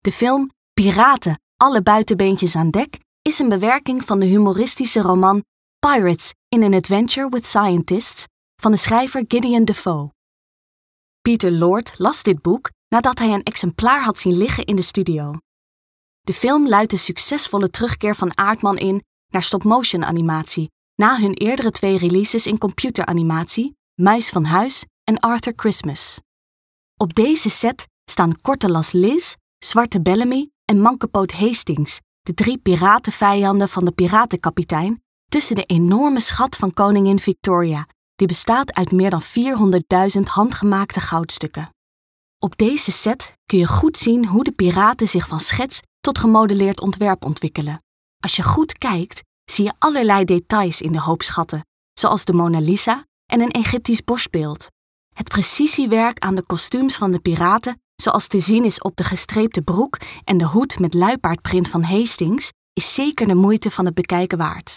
De film Piraten, alle buitenbeentjes aan dek is een bewerking van de humoristische roman Pirates in an Adventure with Scientists van de schrijver Gideon Defoe. Peter Lord las dit boek nadat hij een exemplaar had zien liggen in de studio. De film luidt de succesvolle terugkeer van Aardman in naar stop-motion animatie na hun eerdere twee releases in computeranimatie, Muis van Huis en Arthur Christmas. Op deze set staan Korte Las Liz, Zwarte Bellamy en Mankepoot Hastings, de drie piratenvijanden van de piratenkapitein, tussen de enorme schat van koningin Victoria, die bestaat uit meer dan 400.000 handgemaakte goudstukken. Op deze set kun je goed zien hoe de piraten zich van schets tot gemodelleerd ontwerp ontwikkelen. Als je goed kijkt, zie je allerlei details in de hoop schatten, zoals de Mona Lisa en een Egyptisch bosbeeld. Het precisiewerk aan de kostuums van de piraten, zoals te zien is op de gestreepte broek en de hoed met luipaardprint van Hastings, is zeker de moeite van het bekijken waard.